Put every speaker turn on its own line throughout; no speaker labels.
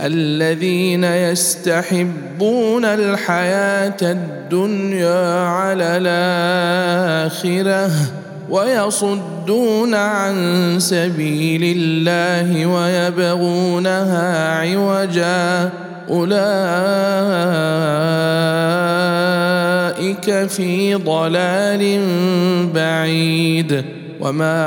الذين يستحبون الحياة الدنيا على الآخرة ويصدون عن سبيل الله ويبغونها عوجا أولئك في ضلال بعيد وما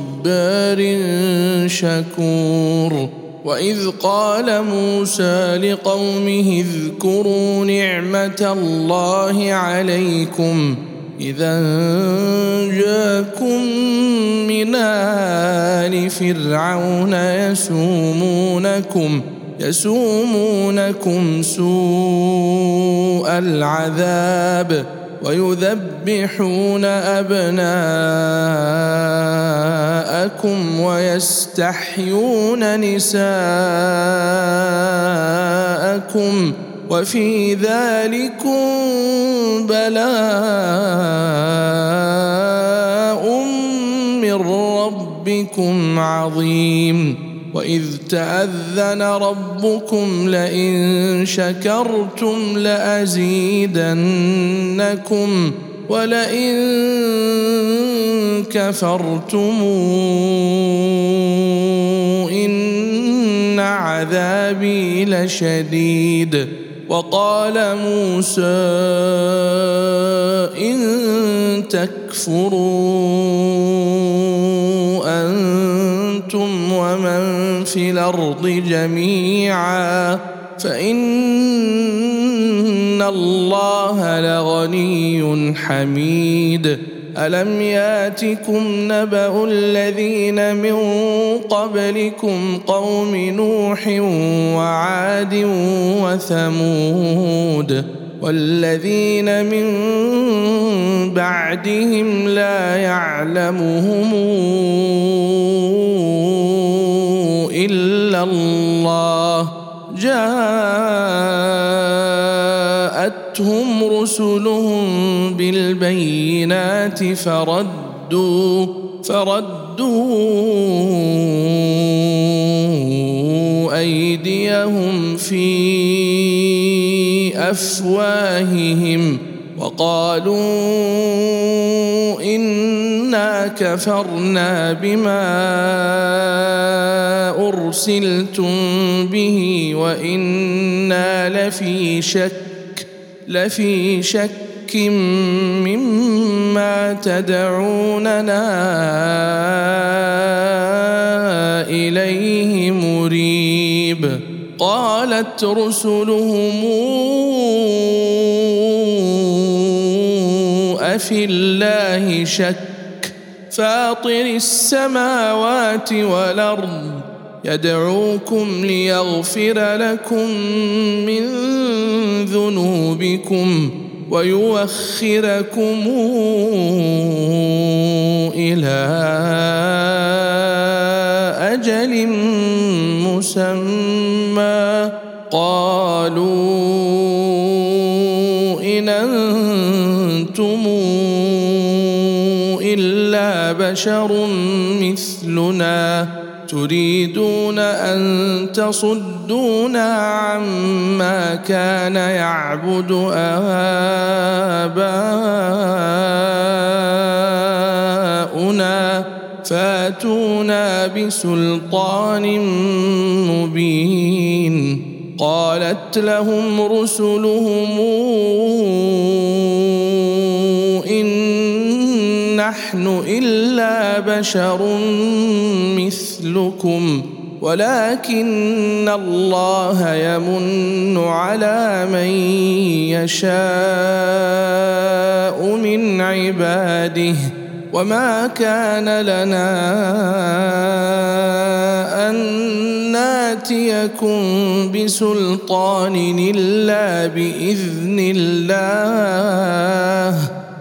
صبار شكور. وإذ قال موسى لقومه اذكروا نعمة الله عليكم إذا جاكم من آل فرعون يسومونكم يسومونكم سوء العذاب ويذبحون أبناءكم ويستحيون نساءكم وفي ذلكم بلاء من ربكم عظيم. وإذ تأذن ربكم لئن شكرتم لأزيدنكم. ولئن كفرتم إن عذابي لشديد وقال موسى إن تكفروا أنتم ومن في الأرض جميعا فان الله لغني حميد الم ياتكم نبا الذين من قبلكم قوم نوح وعاد وثمود والذين من بعدهم لا يعلمهم الا الله جاءتهم رسلهم بالبينات فردوا فردوا أيديهم في أفواههم وقالوا إنا كفرنا بما أرسلتم به وإنا لفي شك لفي شك مما تدعوننا إليه مريب. قالت رسلهم أفي الله شك؟ فاطر السماوات والأرض يدعوكم ليغفر لكم من ذنوبكم ويوخركم إلى أجل مسمى. قالوا إن أنتم إلا بشر مثلنا. تريدون أن تصدونا عما كان يعبد آباؤنا فاتونا بسلطان مبين قالت لهم رسلهم نحن إلا بشر مثلكم ولكن الله يمن على من يشاء من عباده. وما كان لنا أن ناتيكم بسلطان إلا بإذن الله.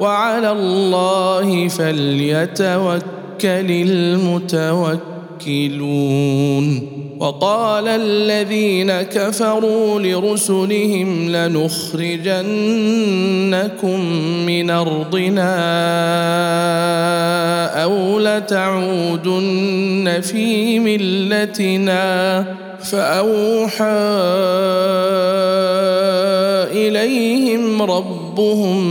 وعلى الله فليتوكل المتوكلون. وقال الذين كفروا لرسلهم لنخرجنكم من أرضنا أو لتعودن في ملتنا. فأوحى إليهم ربهم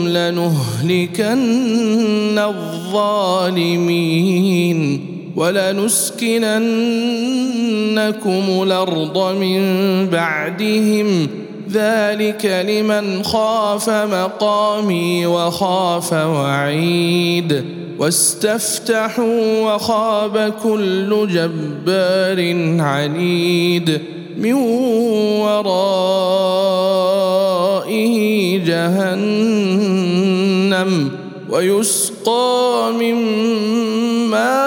لنهلكن الظالمين ولنسكننكم الأرض من بعدهم. ذلك لمن خاف مقامي وخاف وعيد. واستفتحوا وخاب كل جبار عنيد. من ورائه جهنم ويسقى من ماء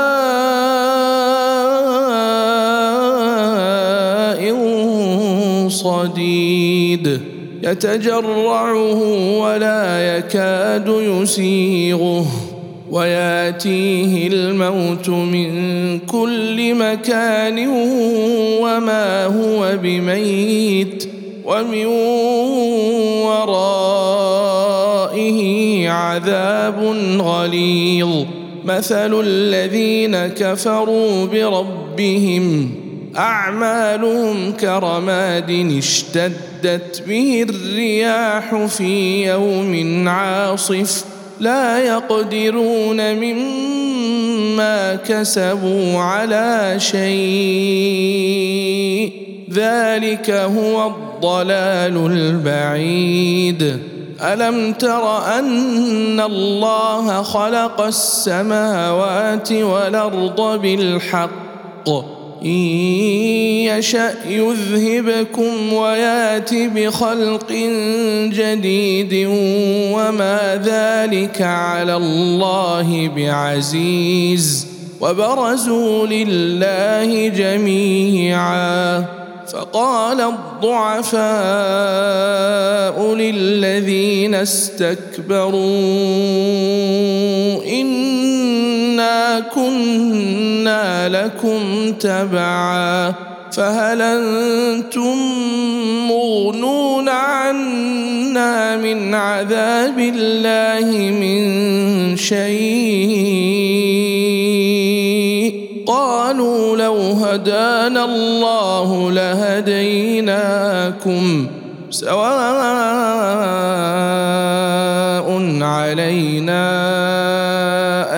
صديد. يتجرعه ولا يكاد يسيغه. وياتيه الموت من كل مكان وما هو بميت ومن ورائه عذاب غليظ. مثل الذين كفروا بربهم أعمالهم كرماد اشتدت به الرياح في يوم عاصف. لا يقدرون مما كسبوا على شيء. ذلك هو الضلال البعيد. ألم تر أن الله خلق السماوات والأرض بالحق؟ ان يشا يذهبكم ويات بخلق جديد وما ذلك على الله بعزيز وبرزوا لله جميعا فقال الضعفاء للذين استكبروا انا كنا لكم تبعا فهل أنتم مغنون عنا من عذاب الله من شيء؟ قالوا لو هدانا الله لهديناكم سواء علينا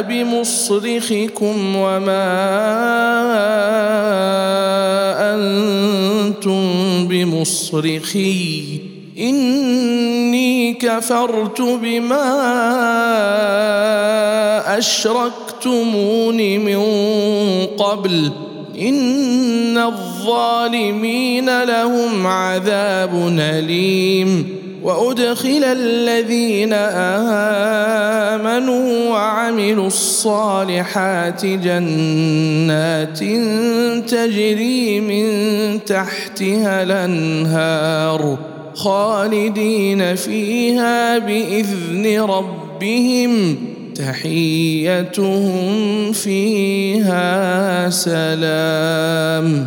بمصرخكم وما أنتم بمصرخي. إني كفرت بما أشركتمون من قبل. إن الظالمين لهم عذاب أليم. وأدخل الذين آمنوا وعملوا الصالحات جنات تجري من تحتها الأنهار خالدين فيها بإذن ربهم تحيتهم فيها سلام.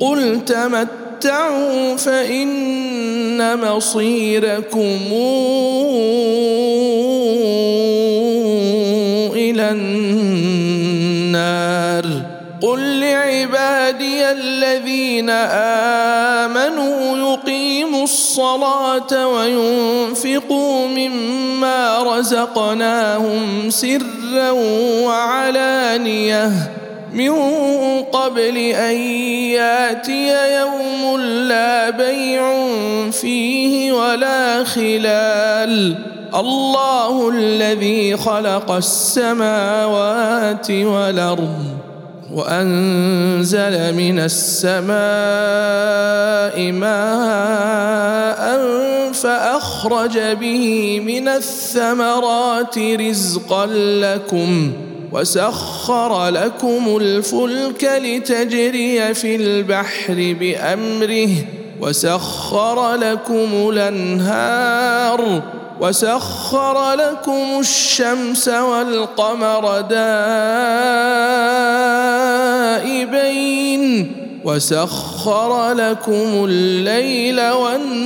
قل تمتعوا فان مصيركم إلى النار قل لعبادي الذين امنوا يقيموا الصلاه وينفقوا مما رزقناهم سرا وعلانيه من قبل أن يأتي يوم لا بيع فيه ولا خلال. الله الذي خلق السماوات والأرض وأنزل من السماء ماء فأخرج به من الثمرات رزقا لكم وسخر لكم الفلك لتجري في البحر بأمره. وسخر لكم الأنهار. وسخر لكم الشمس والقمر دائبين. وسخر لكم الليل والنهار.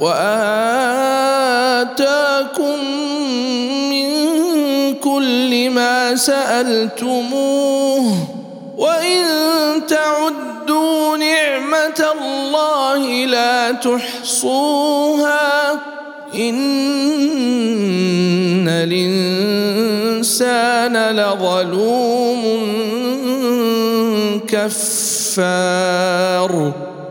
وآتاكم سألتموه وإن تعدوا نعمة الله لا تحصوها إن الإنسان لظلوم كفار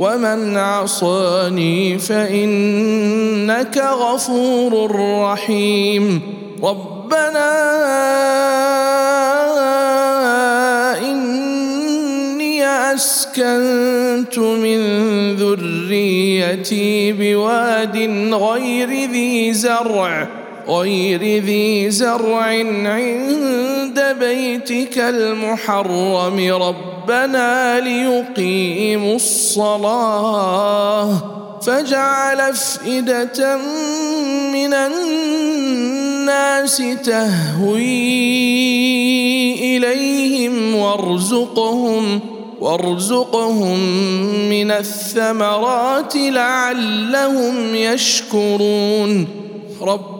ومن عصاني فانك غفور رحيم ربنا اني اسكنت من ذريتي بواد غير ذي زرع غير ذي زرع عند بيتك المحرم. ربنا ليقيموا الصلاة فاجعل أفئدة من الناس تهوي إليهم وارزقهم وارزقهم من الثمرات لعلهم يشكرون. رب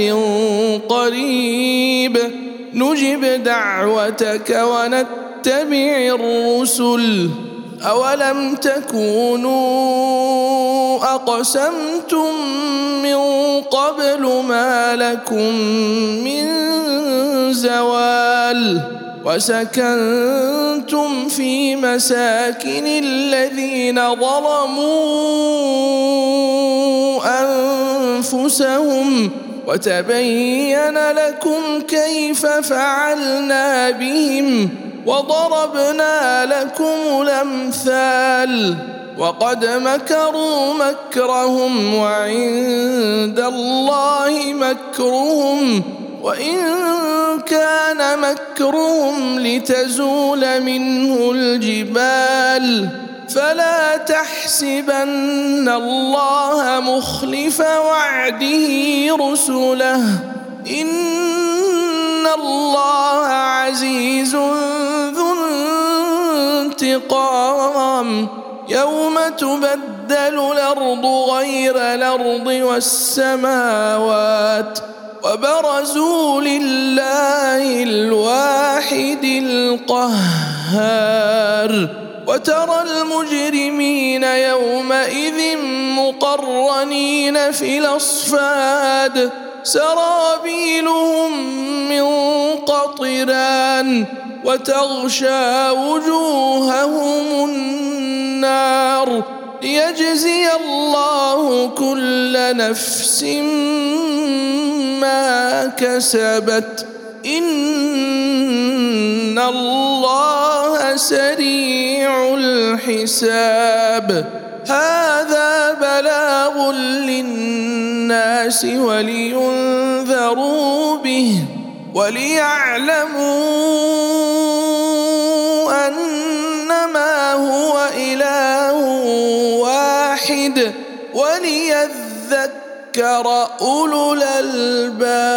أجل قريب. نجب دعوتك ونتبع الرسل. أولم تكونوا أقسمتم من قبل ما لكم من زوال؟ وسكنتم في مساكن الذين ظلموا أنفسهم وتبين لكم كيف فعلنا بهم وضربنا لكم الأمثال وقد مكروا مكرهم وعند الله مكرهم وإن كان مكرهم لتزول منه الجبال فلا تحسبن الله مخلف وعده رسله. إن الله عزيز ذو انتقام. يوم تبدل الأرض غير الأرض والسماوات وبرزوا لله الواحد القهار. وترى المجرمين يومئذ مقرنين في الأصفاد. سرابيلهم من قطران وتغشى وجوههم النار. ليجزي الله كل نفس ما كسبت. ان الله سريع الحساب هذا بلاغ للناس ولينذروا به وليعلموا انما هو اله واحد وليذكر اولو الالباب